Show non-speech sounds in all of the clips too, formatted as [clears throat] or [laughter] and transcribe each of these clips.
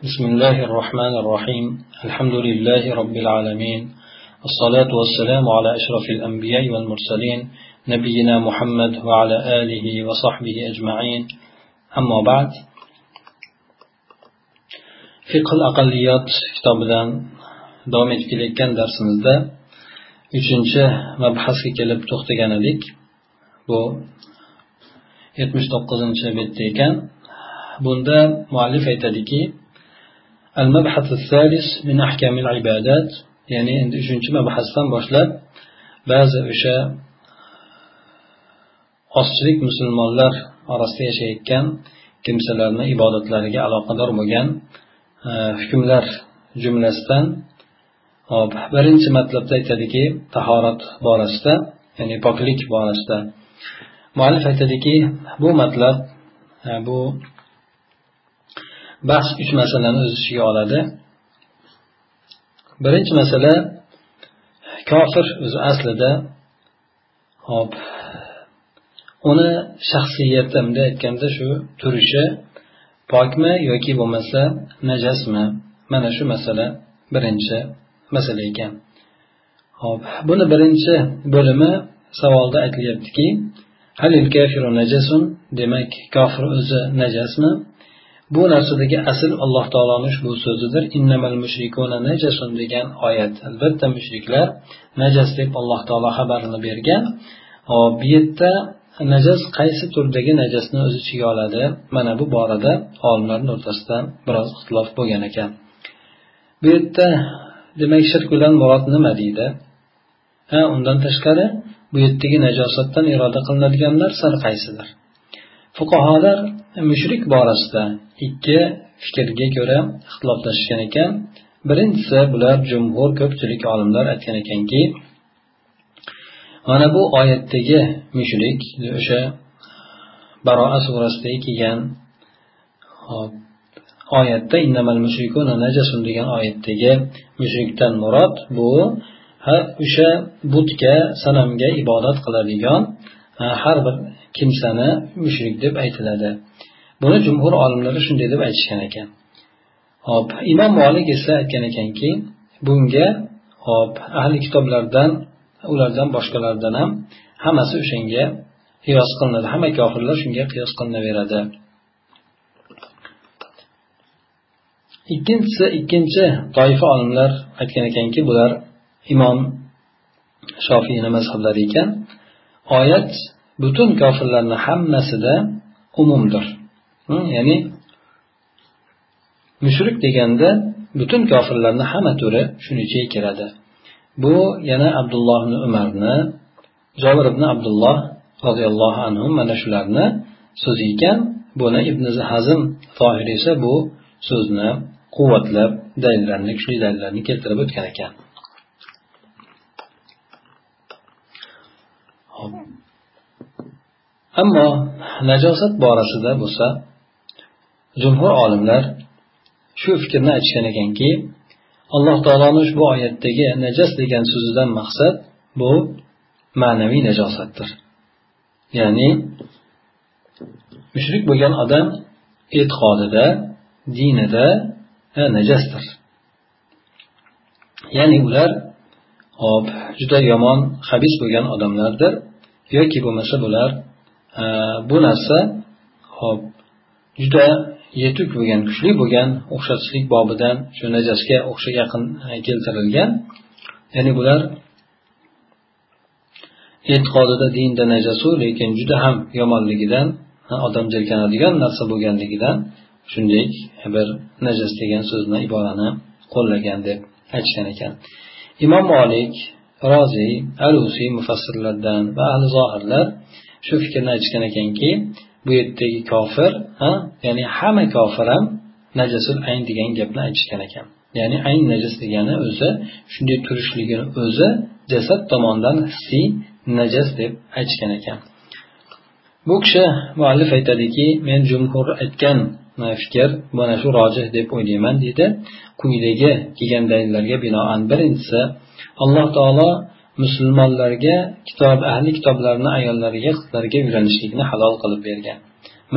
بسم الله الرحمن الرحيم الحمد لله رب العالمين الصلاة والسلام على أشرف الأنبياء والمرسلين نبينا محمد وعلى آله وصحبه أجمعين أما بعد fiqh aqalliyot kitobidan davom etib kelayotgan darsimizda uchinchi mabhasga kelib to'xtagan edik bu yetmish to'qqizinchi betda ekan bunda muallif aytadiki المبحث الثالث من أحكام العبادات ya'ni endi uchinchi mabhasdan boshlab ba'zi o'sha ozchilik musulmonlar orasida yashayotgan kimsalarni ibodatlariga aloqador bo'lgan hukmlar jumlasidan hop birinchi matlabda aytadiki tahorat borasida ya'ni poklik borasida muallif aytadiki bu matlab bu bahs uch masalani o'z ichiga oladi. Birinchi masala kofir o'zi aslida hop uni shaxsiyati bunday aytganda shu turishi pokmi yoki bo'lmasa najasmi? Mana shu masala birinchi masala ekan. Hop buni birinchi bo'limi savolda aytilyaptiki demak kofir o'zi najasmi? Bu narsadagi asl alloh taoloni ushbu so'zidir. Innamal mushrikuna najasun degan oyat. Albatta mushriklar najas deb alloh taolo xabarini bergan. Hop bu yerda najas qaysi turdagi najasni o'z ichiga oladi? Mana bu borada olimlarni o'rtasida biroz ixtilof bo'lgan ekan. Bu yerda demak shirkdan murod nima deydi? Ha undan tashqari bu yerdagi najosatdan iroda qilinadigan narsa qaysidir? Fuqarolar mushrik borasida ikki fikrga ko'ra ixtiloflashgan ekan. Birinchisi bular jumhur ko'pchilik olimlar aytgan ekanki mana bu oyatdagi mushrik o'sha baroa surasidagi kelgan oyatda innamal mushrikuna najasun degan oyatdagi mushrikdan murod bu ha o'sha butga sanamga ibodat qiladigan har bir kimsani mushrik deb aytiladi. Buni jumhur olimlari shunday deb aytishgan ekan. Hop imom molik esa aytgan ekanki bunga hop ahli kitoblardan ulardan boshqalardan ham hammasi o'shanga qiyos qilinadi. Hamma kofirlar shunga qiyos qilinaveradi. Ikkinchisi ikkinchi toifa olimlar aytgan ekanki bular imom shofiyni mazhablari ekan. Oyat butun kofirlarni hammasida umumdir. Ya'ni mushrik deganda butun kofirlarni hamma turi shuni ichiga kiradi. Bu yana abdulloh ibn umarni jobir ibn abdulloh roziyallohu anhu mana shularni so'zi ekan. Buni ibn hazm tohir esa bu so'zni quvvatlab dalillarni kuchli dalillarni keltirib o'tgan ekan. Ammo najosat borasida bo'lsa jumhur olimlar shu fikrni aytishgan ekanki alloh taoloni ushbu oyatdagi najas degan so'zidan maqsad bu ma'naviy najosatdir. Ya'ni mushrik bo'lgan odam e'tiqodida dinida e najasdir ya'ni ular hop juda yomon habis bo'lgan odamlardir yoki bo'lmasa bular bu narsa hop juda yetuk bo'lgan kuchli bo'lgan o'xshatishlik bobidan shu najasga o'xsha yaqin e, keltirilgan. Ya'ni bular e'tiqodida dinda najasu lekin juda ham yomonligidan e, odam jirkanadigan narsa bo'lganligidan shunday e, bir najas degan so'zni iborani qo'llagan deb aytishgan ekan. Imom molik roziy alusiy mufassirlardan va ahli zohirlar shu fikrni aytishgan ekanki bu yerdagi kofir ha? Ya'ni hamma kofir ham najasul ayn degan gapni aytishgan ekan. Ya'ni ayn najas degani o'zi shunday turishligini o'zi jasad tomonidan hissiy najas deb aytishgan ekan. Bu kishi muallif aytadiki men jumhur aytgan fikr mana shu rojih deb o'ylayman deydi quyidagi kelgan dalillarga binoan birinchisi alloh taolo musulmonlarga kitob ahli kitoblarni ayollariga qizlariga uylanishlikni halol qilib bergan.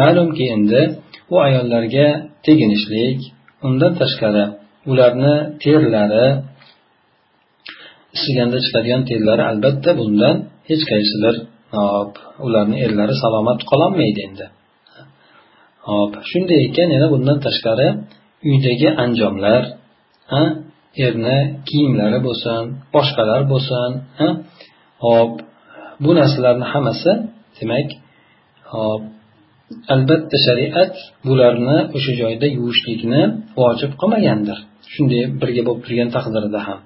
Ma'lumki endi u ayollarga teginishlik undan tashqari ularni terlari isiganda chiqadigan terlari albatta bundan hech qaysidir hop ularni erlari salomat qololmaydi endi. Hop shunday ekan yana bundan tashqari uydagi anjomlar erni kiyimlari bo'lsin boshqalar bo'lsin hop bu narsalarni hammasi demak hop albatta shariat bularni o'sha joyda yuvishlikni vojib qilmagandir. Shunday birga bo'lib turgan taqdirda ham.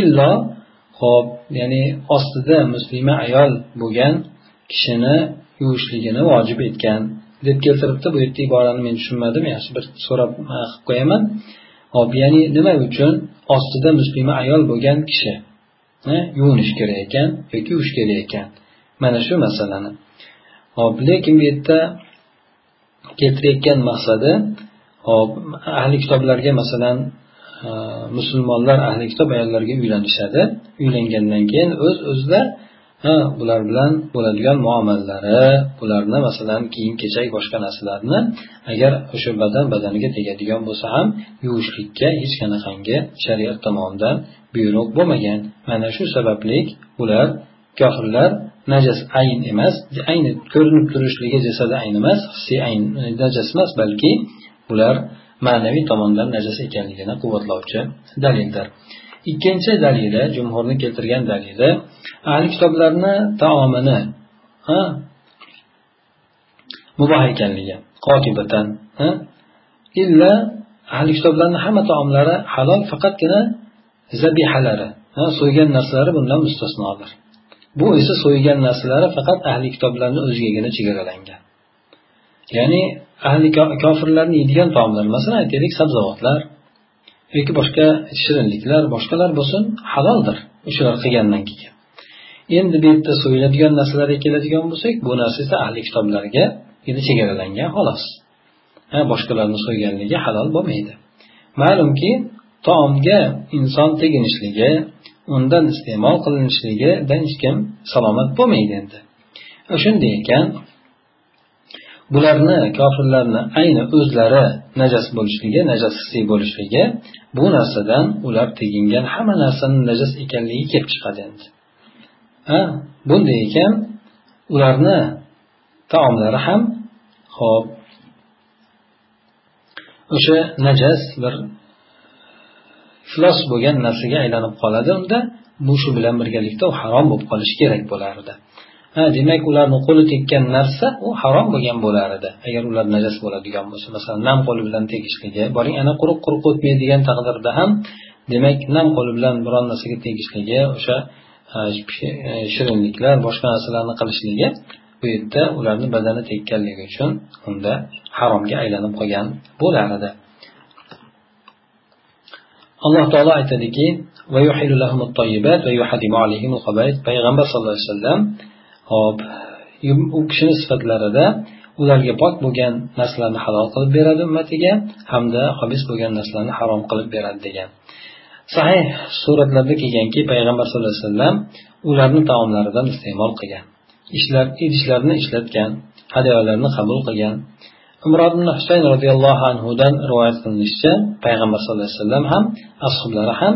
Illo ho'p ya'ni ostida muslima ayol bo'lgan kishini yuvishligini vojib etgan deb keltiribdi. Bu yerda iborani men tushunmadim yaxshi bir so'rab qilib qo'yaman. Hop ya'ni nima uchun ostida muslima ayol bo'lgan kishi yuvinish kerak ekan yoki yuvish kerak ekan. Mana shu masalani. Hop lekin bu yerda keltirayotgan maqsadi hop ahli kitoblarga masalan e, musulmonlar ahli kitob ayollarga uylanishadi. Uylangandan keyin o'z öz o'zida bular bilan bo'ladigan muomalalari bularni masalan kiyim kechak boshqa narsalarni agar o'sha badan badaniga tegadigan bo'lsa ham yuvishlikka hech qanaqangi shariat tomonidan buyruq bo'lmagan. Mana shu sababli ular kofirlar najas ayn emas ayni ko'rinib turishligi jasadi ayn emas hissiy ayn e, najas emas balki bular ma'naviy tomondan najas ekanligini quvvatlovchi dalildir. Ikkinchi dalili jumhurni keltirgan dalili ahli kitoblarni taomini muboh ekanligi qotibatan illa ahli kitoblarni hamma taomlari halol faqatgina zabihalari so'ygan narsalari bundan mustasnodir. Bu esa so'ygan narsalari faqat ahli kitoblarni o'zigagina chegaralangan. Ya'ni ahli kofirlarni yeydigan taomlar masalan aytaylik sabzavotlar. Yoki boshqa shirinliklar boshqalar bo'lsin haloldir o'shalar qilgandan keyin. Endi bu yerda so'yiladigan narsalarga keladigan bo'lsak bu narsa esa ahli kitoblarga endi chegaralangan xolos. Ha boshqalarni so'yganligi halol bo'lmaydi. Ma'lumki taomga inson teginishligi undan iste'mol qilinishligidan hech kim salomat bo'lmaydi endi. Shunday ekan bularni kofirlarni ayni o'zlari najas bo'lishligi najas bo'lishligi bu narsadan ular tegingan hamma narsani najas ekanligi kelib chiqadi endi. Ha bunday ekan ularni taomlari ham ho'p o'sha najas bir iflos bo'lgan narsaga aylanib qoladi. Unda bu shu bilan birgalikda u harom bo'lib qolishi kerak bo'lardi. Ha demak ularni qo'li tekkan narsa u harom bo'lgan bo'lar edi. Agar ular najas bo'ladigan bo'lsa masalan nam qo'li bilan tegishligi boring ana quruq quruq o'tmaydigan taqdirda ham demak nam qo'li bilan biron narsaga tegishligi o'sha shirinliklar boshqa narsalarni qilishligi bu yerda ularni badani tekkanligi uchun unda haromga aylanib qolgan bo'lar edi. Alloh taolo aytadiki payg'ambar sallallohu alayhi vasallam hop u kishini sifatlarida ularga pok bo'lgan narsalarni halol qilib beradi ummatiga hamda hobis bo'lgan narsalarni harom qilib beradi degan. Sahih suratlarda kelganki payg'ambar sallallohu alayhi vasallam ularni taomlaridan iste'mol qilgan. Ishlar idishlarni ishlatgan hadyolarni qabul qilgan. Umrod ibn husayn roziyallohu anhudan rivoyat qilinishicha payg'ambar sallallohu alayhi vasallam ham ashoblari ham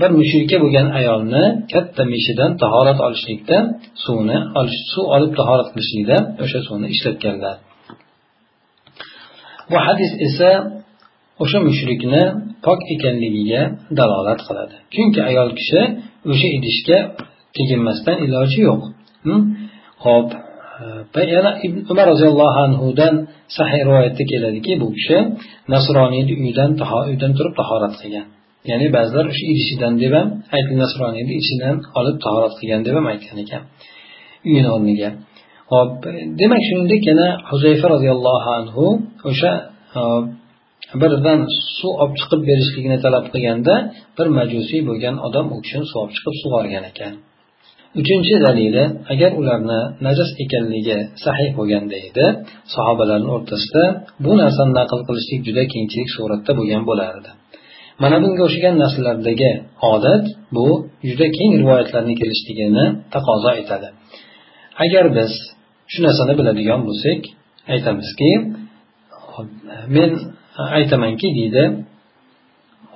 bir mushrika bo'lgan ayolni katta meshidan tahorat olishlikda suvni olish suv olib tahorat qilishlikda o'sha suvni ishlatganlar. Bu hadis esa o'sha mushrikni pok ekanligiga dalolat qiladi. Chunki ayol kishi o'sha idishga teginmasdan iloji yo'q. Hm? Ho'p yana umar roziyallohu anhudan sahiy rivoyatda keladiki bu kishi nasroniyni uyidan uydan turib tahorat qilgan. Ya'ni ba'zilar shu idishidan deb ham aytdi nasroniyni ichidan olib tahorat qilgan deb ham aytgan ekan uyini o'rniga. Hop demak shuningdek yana huzayfa roziyallohu anhu o'sha e, birdan suv olib chiqib berishligini talab qilganda bir majusiy bo'lgan odam u kishini suv olib chiqib sug'organ ekan. Uchinchi dalili agar ularni najas ekanligi sahih bo'lganda edi sahobalarni o'rtasida bu narsani naql qilishlik juda kengchilik suratda bo'lgan bo'lardi. Mana bunga o'xshagan narsalardagi odat bu juda keng rivoyatlarni kelishligini taqozo etadi. Agar biz shu narsani biladigan bo'lsak aytamizki men aytamanki deydi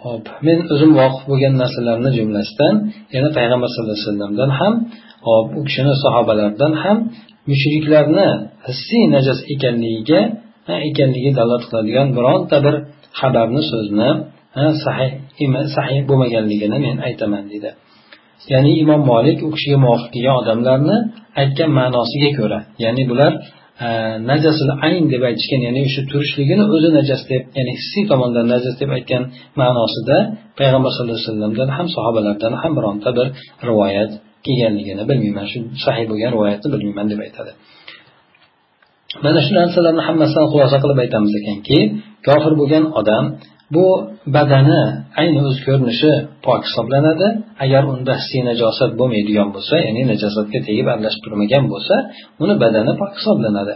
hop men o'zim voqif bo'lgan narsalarni jumlasidan yana payg'ambar sallallohu alayhi vasallamdan ham hop u kishini sahobalaridan ham mushriklarni hissiy najas ekanligiga ekanligiga dalolat qiladigan bironta bir xabarni so'zni sahih. Sahih bo'lmaganligini men aytaman deydi ya'ni imom molik u kishiga muvofiq kelgan odamlarni aytgan ma'nosiga ko'ra ya'ni bular e, najasul ayn deb aytishgan ya'ni o'sha turishligini o'zi najas deb ya'ni hissiy tomondan najas deb aytgan ma'nosida payg'ambar sallallohu alayhi vasallamdan ham sahobalardan ham bironta bir rivoyat kelganligini bilmayman. Shu sahiy bo'lgan rivoyatni bilmayman deb aytadi. Mana shu narsalarni hammasidan xulosa qilib aytamiz ekanki kofir bo'lgan odam bu badani ayni o'z ko'rinishi pok hisoblanadi. Agar unda hissiy najosat bo'lmaydigan bo'lsa ya'ni najosatga tegib aralashib turmagan bo'lsa uni badani pok hisoblanadi.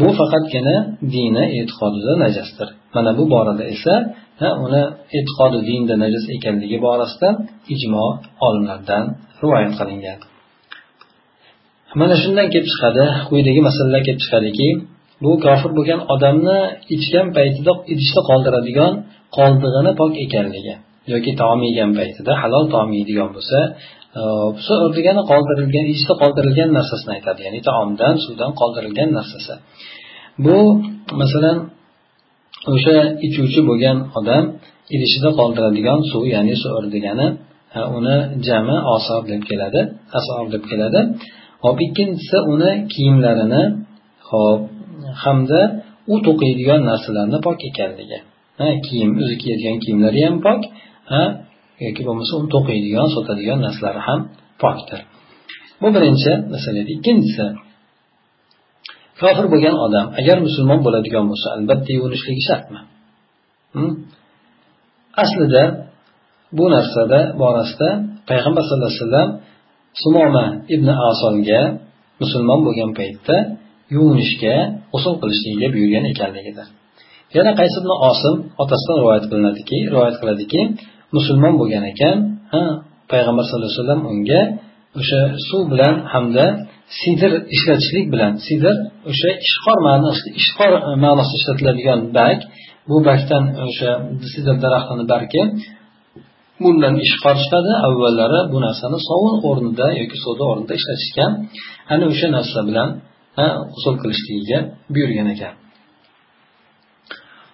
Bu faqatgina dini e'tiqodida najasdir. Mana bu borada esa uni e'tiqodi dinda najas ekanligi borasida ijmo olimlardan rivoyat qilingan. Mana shundan kelib chiqadi quyidagi masalalar kelib chiqadiki bu kofir bo'lgan odamni ichgan paytida idishda qoldiradigan qoldig'ini pok ekanligi yoki taom yegan paytida halol taom yeydigan bo'lsa e, suv degani qoldirilgan idishda qoldirilgan narsasini aytadi ya'ni taomdan suvdan qoldirilgan narsasi. Bu masalan o'sha ichuvchi bo'lgan odam idishida qoldiradigan suv ya'ni suv degani e, uni jami osor deb keladi asor deb keladi. Hop ikkinchisi uni kiyimlarini hop hamda u to'qiydigan narsalarni pok ekanligi. Kiyim o'zi kiyadigan kiyimlari ham pok yoki bo'lmasa uni to'qiydigan sotadigan narsalari ham pokdir. Bu birinchi masala edi. Ikkinchisi kofir bo'lgan odam agar musulmon bo'ladigan bo'lsa albatta yuvinishligi shartmi? Hm? Aslida bu narsada borasida payg'ambar sallallohu alayhi vasallam sumoma ibn asonga musulmon bo'lgan paytda yuvinishga g'usul qilishligiga buyurgan ekanligidir. Yana qaysi ibn osim otasidan rivoyat qilinadiki rivoyat qiladiki musulmon bo'lgan ekan payg'ambar sallallohu alayhi vasallam unga o'sha suv bilan hamda sidr ishlatishlik bilan sidr o'sha ishqor ma'nosida ishqor ma'nosida ishlatiladigan bak bu bakdan o'sha sidr daraxtini bargi bundan ishqor chiqadi avvallari bu narsani sovun o'rnida yoki soda o'rnida ishlatishgan. Ana o'sha narsa bilan g'usul qilishligiga buyurgan ekan.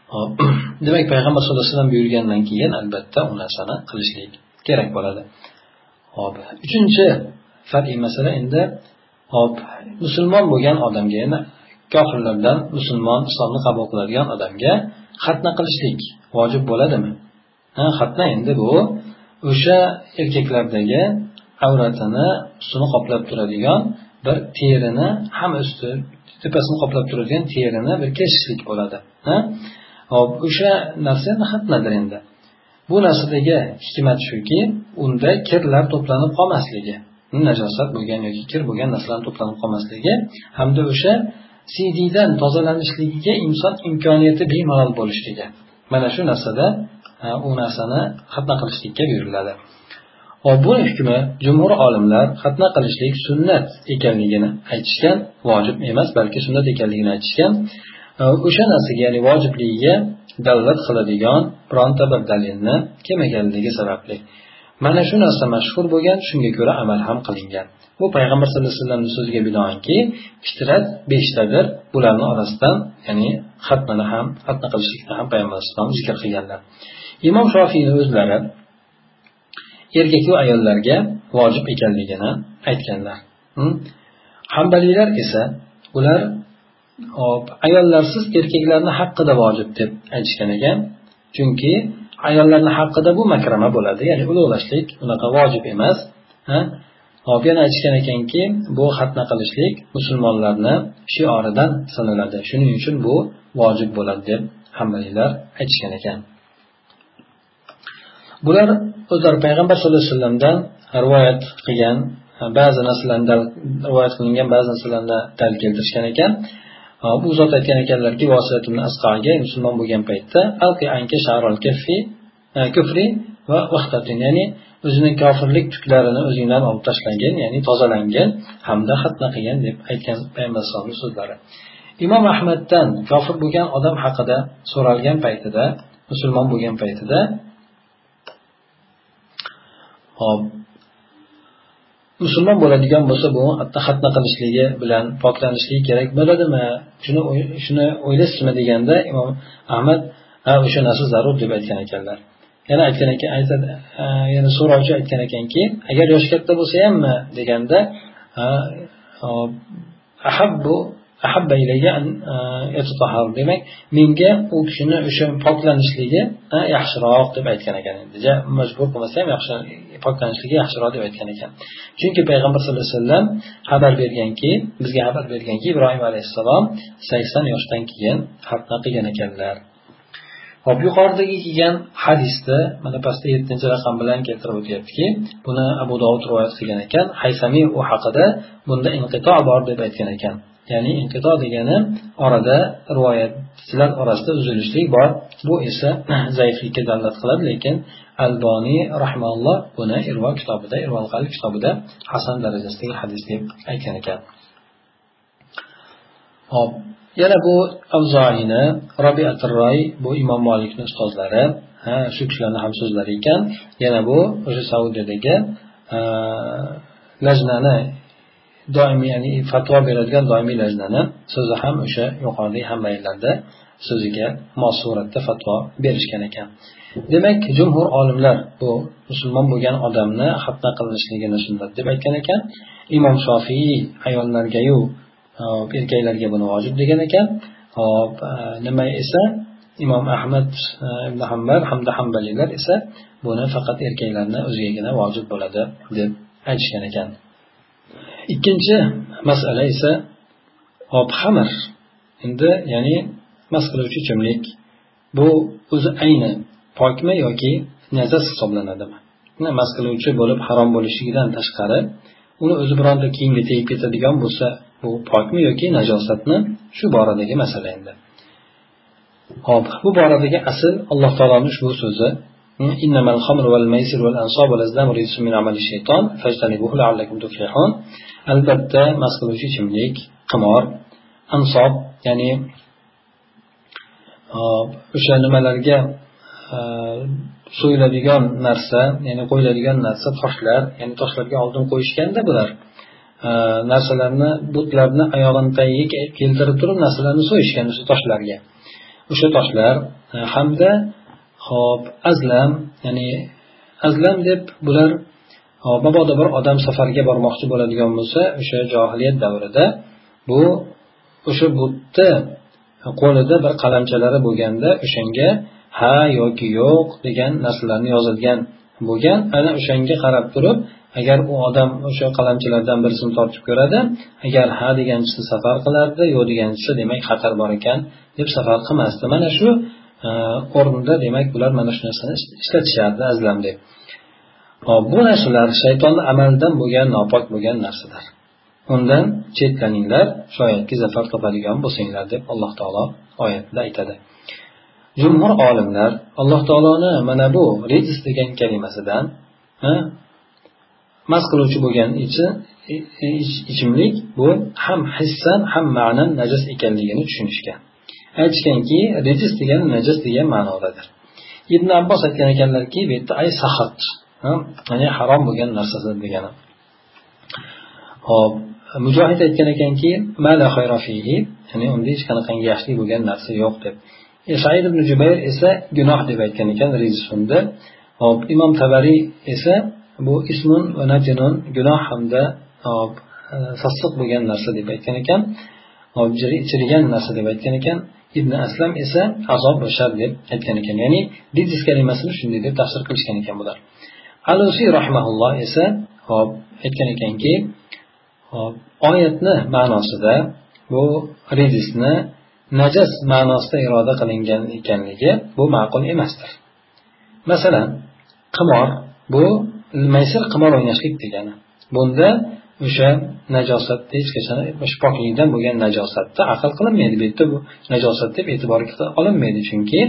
[clears throat] Demak payg'ambar sallallohu alayhi vasallam buyurgandan keyin albatta u narsani qilishlik kerak bo'ladi. Hop uchinchi farqiy masala endi hop musulmon bo'lgan odamga yana kofirlardan musulmon islomni qabul qiladigan odamga xatna qilishlik vojib bo'ladimi? Ha xatna endi bu o'sha erkaklardagi avratini ustini qoplab turadigan bir terini ham usti tepasini qoplab turadigan terini bir kesishlik bo'ladi. Hop o'sha narsa xatnadir endi? Bu narsadagi hikmat shuki unda kirlar to'planib qolmasligi najosat bo'lgan yoki kir bo'lgan narsalar to'planib qolmasligi hamda o'sha siydidan tozalanishligiga inson imkoniyati bemalol bo'lishligi. Mana shu narsada u narsani xatna qilishlikka buyuriladi. Hop bu hukmi jumhur olimlar xatna qilishlik sunnat ekanligini aytishgan vojib emas balki sunnat ekanligini aytishgan e, o'sha narsaga ya'ni vojibligiga dalolat qiladigan bironta bir dalilni kelmaganligi sababli. Mana shu narsa mashhur bo'lgan shunga ko'ra amal ham qilingan. Bu payg'ambar sallallohu alayhi vasallamni so'ziga binoanki fitrat beshtadir. Bularni orasidan ya'ni xatmani ham xatna qilishlikni ham payg'ambar alayhisalom zikr qilganlar. Imom shofiyni o'zlari erkaku ayollarga vojib ekanligini aytganlar. Hambaliylar esa ular hop ayollarsiz erkaklarni haqqida vojib deb aytishgan ekan. Chunki ayollarni haqqida bu makrama bo'ladi. Ya'ni ulug'lashlik unaqa vojib emas. Hop yana aytishgan ekanki bu xatna qilishlik musulmonlarni shioridan sanaladi. Shuning uchun bu vojib bo'ladi deb hambaliylar aytishgan ekan. Bular o'zlari payg'ambar sallallohu alayhi vasallamdan rivoyat qilgan ba'zi narsalarni rivoyat qilingan ba'zi narsalarni dal keltirishgan ekan. U zot aytgan ekanlarki asqaga musulmon bo'lgan paytda alqi anka sharol kufri va ya'ni o'zining kofirlik tuklarini o'zingdan olib tashlangin ya'ni tozalangin hamda xatna qilgin deb aytgan payg'ambar alayhisalomni so'zlari. Imom ahmaddan kofir bo'lgan odam haqida so'ralgan paytida musulmon bo'lgan paytida hop musulmon bo'ladigan bo'lsa bu xatna qilishligi bilan poklanishligi kerak bo'ladimi? Shuni shuni o'ylaysizmi deganda imom ahmad ha o'sha narsa zarur deb aytgan ekanlar. Yana aytgan ekan aytadi yana so'rovchi aytgan ekanki agar yoshi katta bo'lsa hammi deganda ahabbu ahabba e, demak menga u kishini o'sha poklanishligi yaxshiroq deb aytgan ekan. Endi majbur qilmasa ham yaxshi poklanishligi yaxshiroq deb aytgan ekan. Chunki payg'ambar sallallohu alayhi vasallam xabar berganki bizga xabar berganki ibrohim alayhissalom sakson yoshdan keyin xatna qilgan ekanlar. Hop yuqoridagi kelgan hadisda mana pastda yettinchi raqam bilan keltirib o'tyaptiki buni abu dovud rivoyat qilgan ekan haysamiy u haqida bunda inqito bor deb aytgan ekan. Ya'ni inqido degani orada rivoyatchilar orasida uzilishlik bor. Bu esa [clears throat] zaiflikka dalolat qiladi lekin alboniy rahmaulloh buni irvo kitobida irvo kitobida hasan darajasidagi hadis deb aytgan ekan. Hop yana bu avzoiyni robiatirroy bu imom molikni ustozlari ha shu kishilarni ham so'zlari ekan. Yana bu o'sha saudiyadagi lajnani doimiy ya'ni fatvo beradigan doimiy lajnani so'zi ham o'sha yuqoridagi hammaylarda so'ziga mos suratda fatvo berishgan ekan. Demak jumhur olimlar bu musulmon bo'lgan odamni xatna qilinishligini sunnat deb aytgan ekan. Imom shofiy ayollargayu e, erkaklarga buni vojib degan ekan. Hop e, nima esa? Imom ahmad e, ibn hambal hamda hambaliylar esa buni faqat erkaklarni o'zigagina vojib bo'ladi deb aytishgan ekan. ikkinchi masala esa ob xamir endi ya'ni mas qiluvchi ichimlik bu o'zi ayni pokmi yoki najas hisoblanadimi mas qiluvchi bo'lib harom bo'lishligidan tashqari uni o'zi bironta kiyimga tegib ketadigan bo'lsa bu pokmi yoki najosatmi shu boradagi masala endi hop bu boradagi asl alloh taoloni ushbu so'zi إنما الخمر والميسر والأنصاب والأزلام رجس من عمل الشيطان فاجتنبوه لعلكم تفلحون albatta mast qiluvchi ichimlik qimor ansob ya'ni o'sha nimalarga so'yiladigan narsa ya'ni qo'yiladigan narsa toshlar ya'ni toshlarga oldin qo'yishganda bular narsalarni butlarni oyog'ini tagiga keltirib turib narsalarni so'yishgan o'sha toshlarga. O'sha toshlar hamda hop azlam ya'ni azlam deb bular mabodo bir odam safarga bormoqchi bo'ladigan bo'lsa o'sha johiliyat davrida bu o'sha butni qo'lida bir qalamchalari bo'lganda o'shanga ha yoki yo'q degan narsalarni yozilgan bo'lgan. Ana o'shanga qarab turib agar u odam o'sha qalamchalardan birisini tortib ko'radi agar ha deganchisini safar qilardi yo'q deganchisi demak xatar bor ekan deb safar qilmasdi. Mana shu o'rinda demak bular mana shu narsani ishlatishardi azlam deb bu narsalar shaytonni amalidan bo'lgan nopok bo'lgan narsalar. Undan chetlaninglar shoyatki zafar topadigan bo'lsanglar deb alloh taolo oyatda aytadi. Jumhur olimlar alloh taoloni mana bu rejis degan kalimasidan mast qiluvchi bo'lgan ichimlik bu ham hissan ham ma'nan najas ekanligini tushunishgan. Aytishganki rijis degani najas degan ma'nodadir. Ibn abbos aytgan ekanlarki bu yerda ay sahat ya'ni harom bo'lgan narsasi degani. Hop mujohid aytgan ekanki ya'ni unda hech qanaqangi yaxshilik bo'lgan narsa yo'q deb. E, said ibn jubayr esa gunoh deb aytgan ekan rizsunda hop imom tabariy esa bu ismun va najinun gunoh hamda hop sassiq bo'lgan narsa deb aytgan ekan. Hop chirigan narsa deb aytgan ekan. Ibn aslam esa azob va shar deb aytgan ekan. Ya'ni rijis kalimasini shunday deb tafsir qilishgan ekan bular. Alusiy rahmaulloh esa hop aytgan ekanki hop oyatni ma'nosida bu rijisni najas ma'nosida iroda qilingan ekanligi bu ma'qul emasdir. Masalan qimor bu maysir qimor o'ynashlik degani. Bunda o'sha najosatni hech qachon poklikdan bo'lgan najosatni aql qilinmaydi. Bu yerda bu najosat deb e'tiborga olinmaydi. Chunki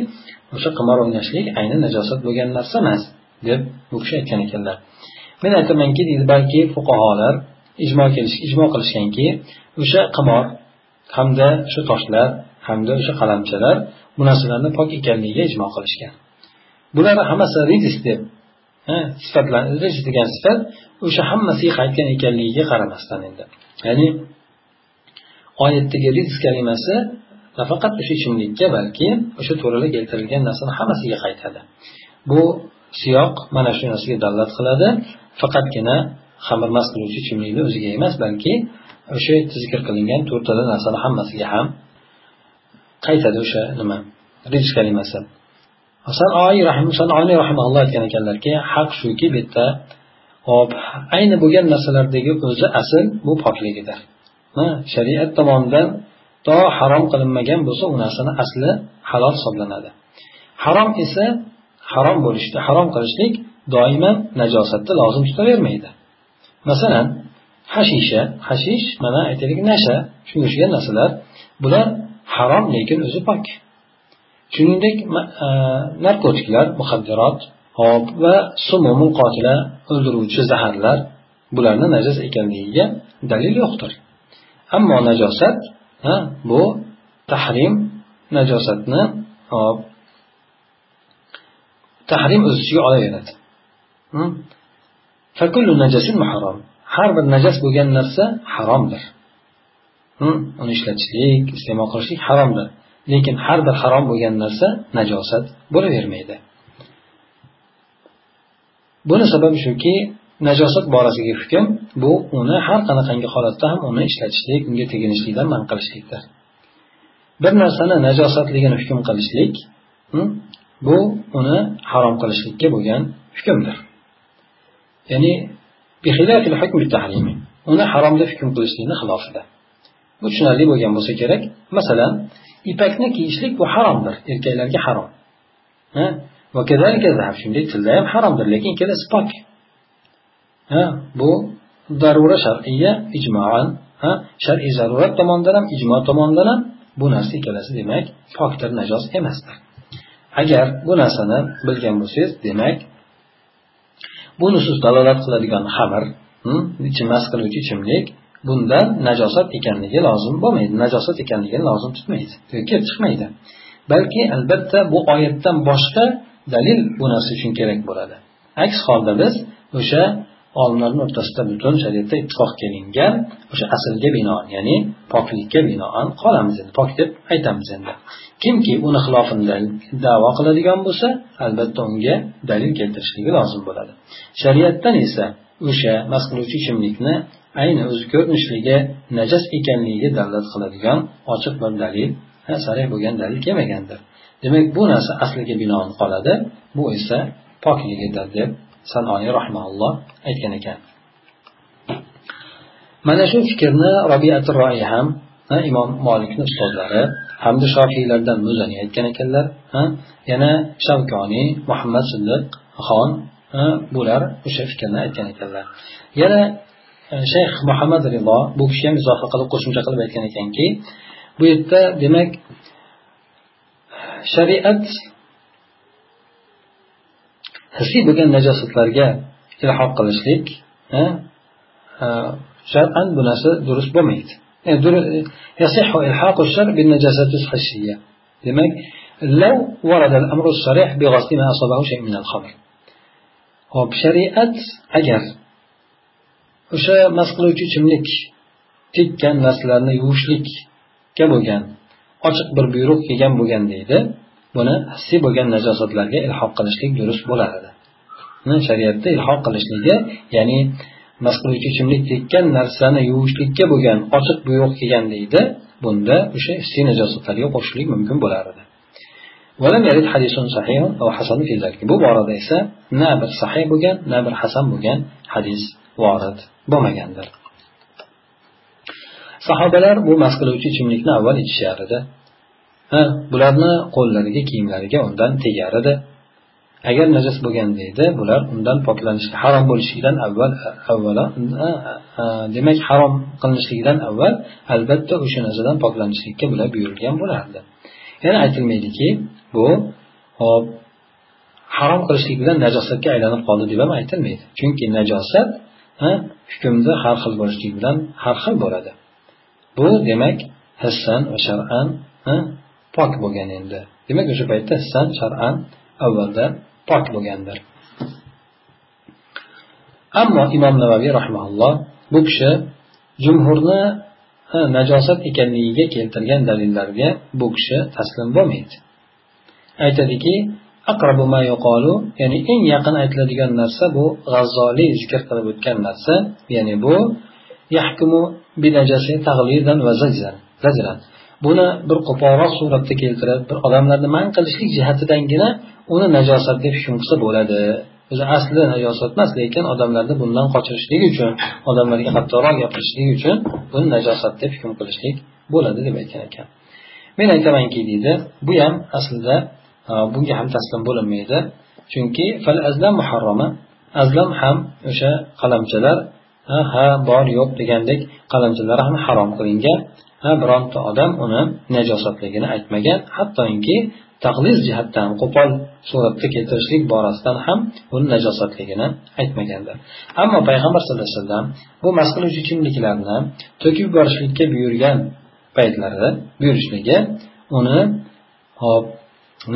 o'sha qimor o'ynashlik ayni najosat bo'lgan narsa emas. Deb bu kishi aytgan ekanlar. Men aytamanki deydi balki fuqarolar ijmo ijmo qilishganki o'sha qimor hamda o'sha toshlar hamda o'sha qalamchalar bu narsalarni pok ekanligiga ijmo qilishgan. Bular hammasi rijis deb sifatlar rijis degan sifat o'sha hammasiga qaytgan ekanligiga qaramasdan endi. Ya'ni oyatdagi rizq kalimasi nafaqat o'sha ichimlikka balki o'sha to'rada keltirilgan narsani hammasiga qaytadi. Bu siyoq mana shu narsaga dalolat qiladi. Faqatgina xamir mast qiluvchi ichimlikni o'ziga emas balki o'sha zikr qilingan to'rttala narsani hammasiga ham qaytadi o'sha nima rizq kalimasi. Rahimalloh aytgan ekanlarki haq shuki bu yerda hop ayni bo'lgan narsalardagi o'zi asl bu pokligidir shariat tomonidan to harom qilinmagan bo'lsa u narsani asli halol hisoblanadi. Harom esa harom bo'lishda harom qilishlik doimo najosatni lozim tutavermaydi. Masalan hashisha hashish mana aytaylik nasha. Shunga o'xshagan narsalar bular harom lekin o'zi pok. Shuningdek e, narkotiklar muhaddirot hop va sumumul qotila o'ldiruvchi zaharlar bularni najas ekanligiga dalil yo'qdir. Ammo najosat bu tahrim najosatni hop tahrim o'z ichiga olaveradi har bir najas bo'lgan narsa haromdir. Uni ishlatishlik iste'mol qilishlik haromdir lekin har bir harom bo'lgan narsa najosat bo'lavermaydi. Buni sababi shuki najosat borasidagi hukm bu uni har qanaqangi holatda ham uni ishlatishlik unga teginishlikdan man qilishlikdir. Bir narsani najosatligini hukm qilishlik bu uni harom qilishlikka bo'lgan hukmdir. Ya'ni uni haromda hukm qilishlikni xilofida. Bu tushunarli bo'lgan bo'lsa kerak. Masalan ipakni kiyishlik bu haromdir erkaklarga harom. Shunday tilda ham haromdir lekin ikkalasi pok bu darura shar'iya ijmoan. Shar'iy zarurat tomonidan ham ijmo tomonidan ham bu narsa ikkalasi demak pokdir najos emasdir. Agar bu narsani bilgan bo'lsangiz demak bu nusus dalolat qiladigan xamir mast qiluvchi ichimlik bundan najosat ekanligi lozim bo'lmaydi. Najosat ekanligini lozim tutmaydi kelib chiqmaydi. Balki albatta bu oyatdan boshqa dalil bu narsa uchun kerak bo'ladi. Aks holda biz o'sha olimlarni o'rtasida butun shariatda ittifoq kelingan o'sha aslga binoan ya'ni poklikka binoan qolamiz endi pok deb aytamiz endi. Kimki uni xilofini davo qiladigan bo'lsa albatta unga dalil keltirishligi lozim bo'ladi. Shariatdan esa o'sha mast qiluvchi ichimlikni ayni o'zi ko'rinishligi najas ekanligiga dalolat qiladigan ochiq bir dalil sarih bo'lgan dalil kelmagandir. Demak bu narsa asliga binoan qoladi bu esa pokligidir deb sanoiy rahmaulloh aytgan ekan. Mana shu fikrni robiati roi ham imom molikni ustozlari hamda shofiylardan muzani aytgan ekanlar yana shavkoniy muhammad siddiq xon bular o'sha fikrni aytgan ekanlar. Yana e, shayx muhammad rizo bu kishi ham izofa qilib qo'shimcha qilib aytgan ekanki bu yerda demak shariat hissiy bo'lgan najosatlarga ilhoq qilishlik shar'an bu narsa durust bo'lmaydi demak لو ورد الأمر الصريح بغسل ما أصابه شيء من الخمر hop shariat agar o'sha mast qiluvchi ichimlik tekkan narsalarni yuvishlikka bo'lgan ochiq bir buyruq kelgan bo'lgan deydi buni hissiy bo'lgan najosatlarga ilhoq qilishlik durust bo'lar edi shariatda ilhoq qilishligi ya'ni mast qiluvchi ichimlik tekkan narsani yuvishlikka bo'lgan ochiq buyruq kelgan deydi bunda o'sha hissiy najosatlarga qo'shishlik mumkin bo'lar edi ولم يرد حديث صحيح أو حسن في ذلك bu borada esa na bir sahih bo'lgan na bir hasan bo'lgan hadis vorid bo'lmagandir sahobalar bu mast qiluvchi ichimlikni avval ichishar edi ha bularni qo'llariga kiyimlariga undan tegar edi agar najas bo'lganda edi bular undan poklanishi harom bo'lishligidan avval avvalo demak harom qilinishligidan avval albatta o'sha narsadan poklanishlikka bular buyurilgan bo'lardi. Yana aytilmaydiki bu hop harom qilishlik bilan najosatga aylanib qoldi deb ham aytilmaydi. Chunki najosat hukmda har xil bo'lishlik bilan har xil bo'ladi. Bu demak hissan va shar'an pok bo'lgan endi. Demak o'sha paytda san shar'an avvalda pok bo'lgandir. Ammo imom navaviy rahmaulloh bu kishi jumhurni najosat ekanligiga keltirgan dalillarga bu kishi taslim bo'lmaydi. Aytadiki ya'ni eng yaqin aytiladigan narsa bu g'azzoliy zikr qilib o'tgan narsa ya'ni bu yahkumu va buni bir qo'polroq suratda keltirib bir odamlarni man qilishlik jihatidangina uni najosat deb hukm qilsa bo'ladi. O'zi asli najosat emas lekin odamlarni bundan qochirishlik uchun odamlarga qattiqroq gapirishlik uchun buni najosat deb hukm qilishlik bo'ladi deb aytgan ekan. Men aytamanki deydi bu ham aslida e, bunga ham taslim bo'linmaydi. Chunki fal azlam muharrama azlam ham o'sha qalamchalar e, ha bor yo'q degandek qalamchalar ham harom qilingan. Ha bironta odam uni najosatligini aytmagan. Hattoki taqliz jihatdan qo'pol suratda keltirishlik borasidan ham uni najosatligini aytmagandir. Ammo payg'ambar sallallohu alayhi vasallam bu mast qiluvchi ichimliklarni to'kib yuborishlikka buyurgan paytlarida buyurishligi uni hop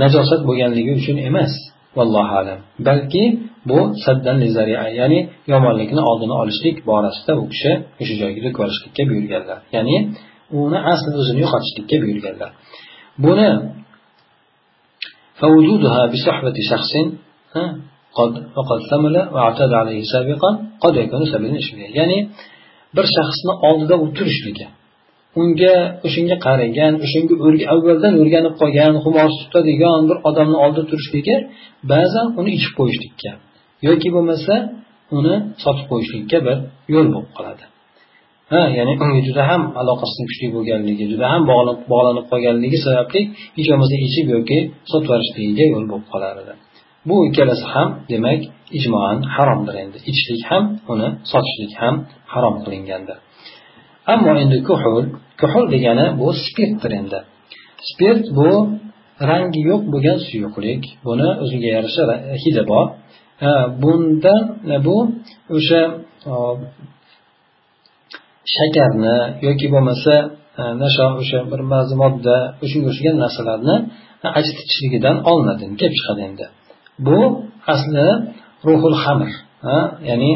najosat bo'lganligi uchun emas. Vallohu alam. Balki bu saddan ya'ni yomonlikni oldini olishlik borasida u kishi o'sha joyga yuborishlikka buyurganlar. Ya'ni uni asli o'zini yo'qotishlikka buyurganlar buni فوجودها بصحبة شخص قد وقد ثمل واعتاد عليه سابقا قد يكون سبيلا ya'ni bir shaxsni oldida u turishligi unga o'shanga qaragan o'shanga avvaldan o'rganib qolgan xumor tutadigan bir odamni oldida turishligi ba'zan uni ichib qo'yishlikka yoki bo'lmasa uni sotib qo'yishlikka bir yo'l bo'lib qoladi Ha ya'ni unga juda ham aloqasi kuchli bo'lganligi juda ham bog'lanib qolganligi sababli hech bo'lmasa ichib yoki sotib yuborishligiga yo'l bo'lib qolar edi bu ikkalasi ham demak ijmoan haromdir endi. Ichishlik ham uni sotishlik ham harom qilingandir ammo endi kuhul kuhul degani bu spirtdir endi. Spirt bu rangi yo'q bo'lgan suyuqlik buni o'ziga yarasha hidi bor. Bunda bu o'sha shakarni yoki bo'lmasa e, nasho o'sha bir ba'zi modda o'shanga o'xshagan narsalarni achitishligidan olinadi kelib chiqadi endi. Bu asli ruhul hamr ya'ni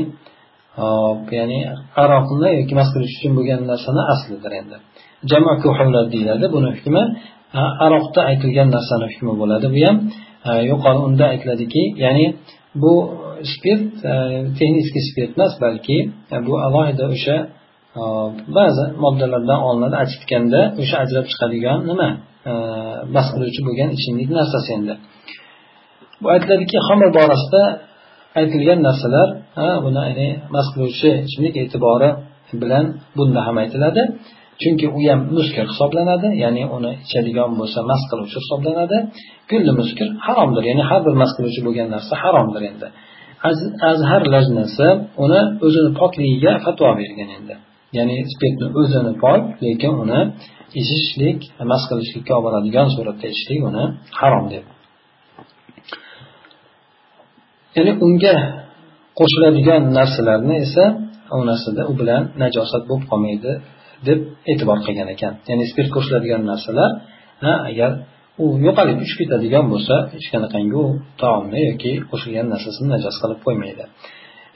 ya'ni aroqni yoki mast qilish uchun bo'lgan narsani aslidir endi. Jama deyiladi buni hukmi e, aroqda aytilgan narsani hukmi bo'ladi. Bu ham e, yuqori unda aytiladiki ya'ni bu spirt texniskiy spirt emas balki bu alohida o'sha ba'zi moddalardan olinadi. Achitganda o'sha ajrab chiqadigan nima? Bas qiluvchi bo'lgan ichimlik narsasi endi. Bu aytiladiki xamir borasida aytilgan narsalar buni ya'ni mas qiluvchi ichimlik e'tibori bilan bunda ham aytiladi. Chunki u ham muskir hisoblanadi ya'ni uni ichadigan bo'lsa mast qiluvchi hisoblanadi. Kulli muskir haromdir ya'ni har bir mast qiluvchi bo'lgan narsa haromdir endi. Azhar lajnasi uni o'zini pokligiga fatvo bergan endi. Ya'ni spirtni o'zini pok lekin uni ichishlik mast qilishlikka olib boradigan suratda ichishlik uni harom deb. Ya'ni unga qo'shiladigan narsalarni esa u narsada u bilan najosat bo'lib qolmaydi deb e'tibor qilgan ekan. Ya'ni spirt qo'shiladigan narsalar agar u yo'qolib uchib ketadigan bo'lsa hech qanaqangi u taomni yoki qo'shilgan narsasini najos qilib qo'ymaydi.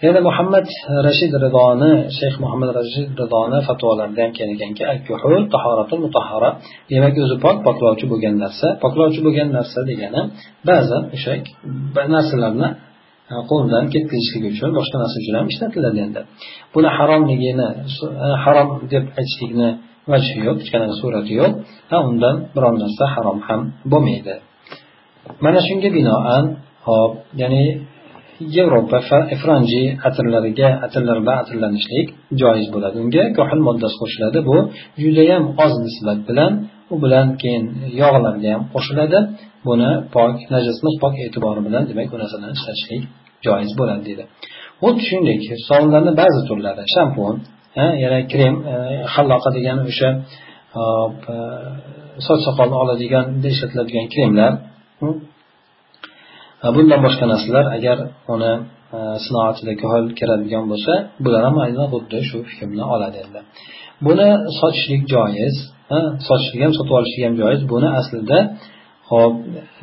Yana muhammad rashid ridoni shayx muhammad rashid ridoni fatvolarida ham kelganki demak o'zi pok poklovchi bo'lgan narsa. Poklovchi bo'lgan narsa degani ba'zan o'sha narsalarni e, qo'ldan ketkazishlik uchun boshqa narsa uchun ham ishlatiladi endi. Buni haromligini e, harom deb aytishlikni vajhi yo'q hech qanaqa surati yo'q. Va undan biron narsa harom ham bo'lmaydi. Mana shunga binoan hop ya'ni yevropa franji atirlariga atirlar bilan atirlanishlik joiz bo'ladi. Unga ko'hil moddasi qo'shiladi. Bu judayam oz nisbat bilan u bilan keyin yog'larga ham qo'shiladi. Buni pok najas pok e'tibori bilan demak bu narsalarni ishlatishlik joiz bo'ladi deydi. Xuddi shuningdek sovunlarni ba'zi turlari shampun yana krem e, halloqa degan o'sha e, soch soqolni oladigan ishlatiladigan kremlar bundan boshqa narsalar agar uni e, sinoatida ko'hol kiradigan bo'lsa bular ham aynan xuddi shu hukmni oladi endi. Buni sotishlik joiz sotishlik ham sotib olishlik ham joiz. Buni aslida hop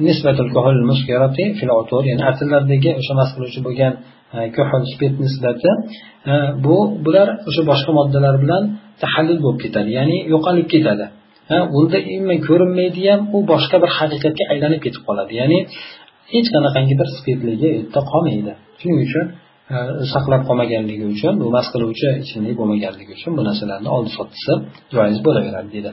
nisbatul ya'ni atirlardagi o'sha mast qiluvchi bo'lgan e, ko'hol spirt nisbati e, bu bular o'sha boshqa moddalar bilan tahallul bo'lib ketadi ya'ni yo'qolib ketadi. Unda umuman ko'rinmaydi ham u boshqa bir haqiqatga aylanib ketib qoladi. Ya'ni hech qanaqangi bir spirtligi u yerda qolmaydi. Shuning uchun e, saqlab qolmaganligi uchun bu mast qiluvchi ichimlik bo'lmaganligi uchun bu narsalarni oldi sottisi joiz bo'laveradi deydi.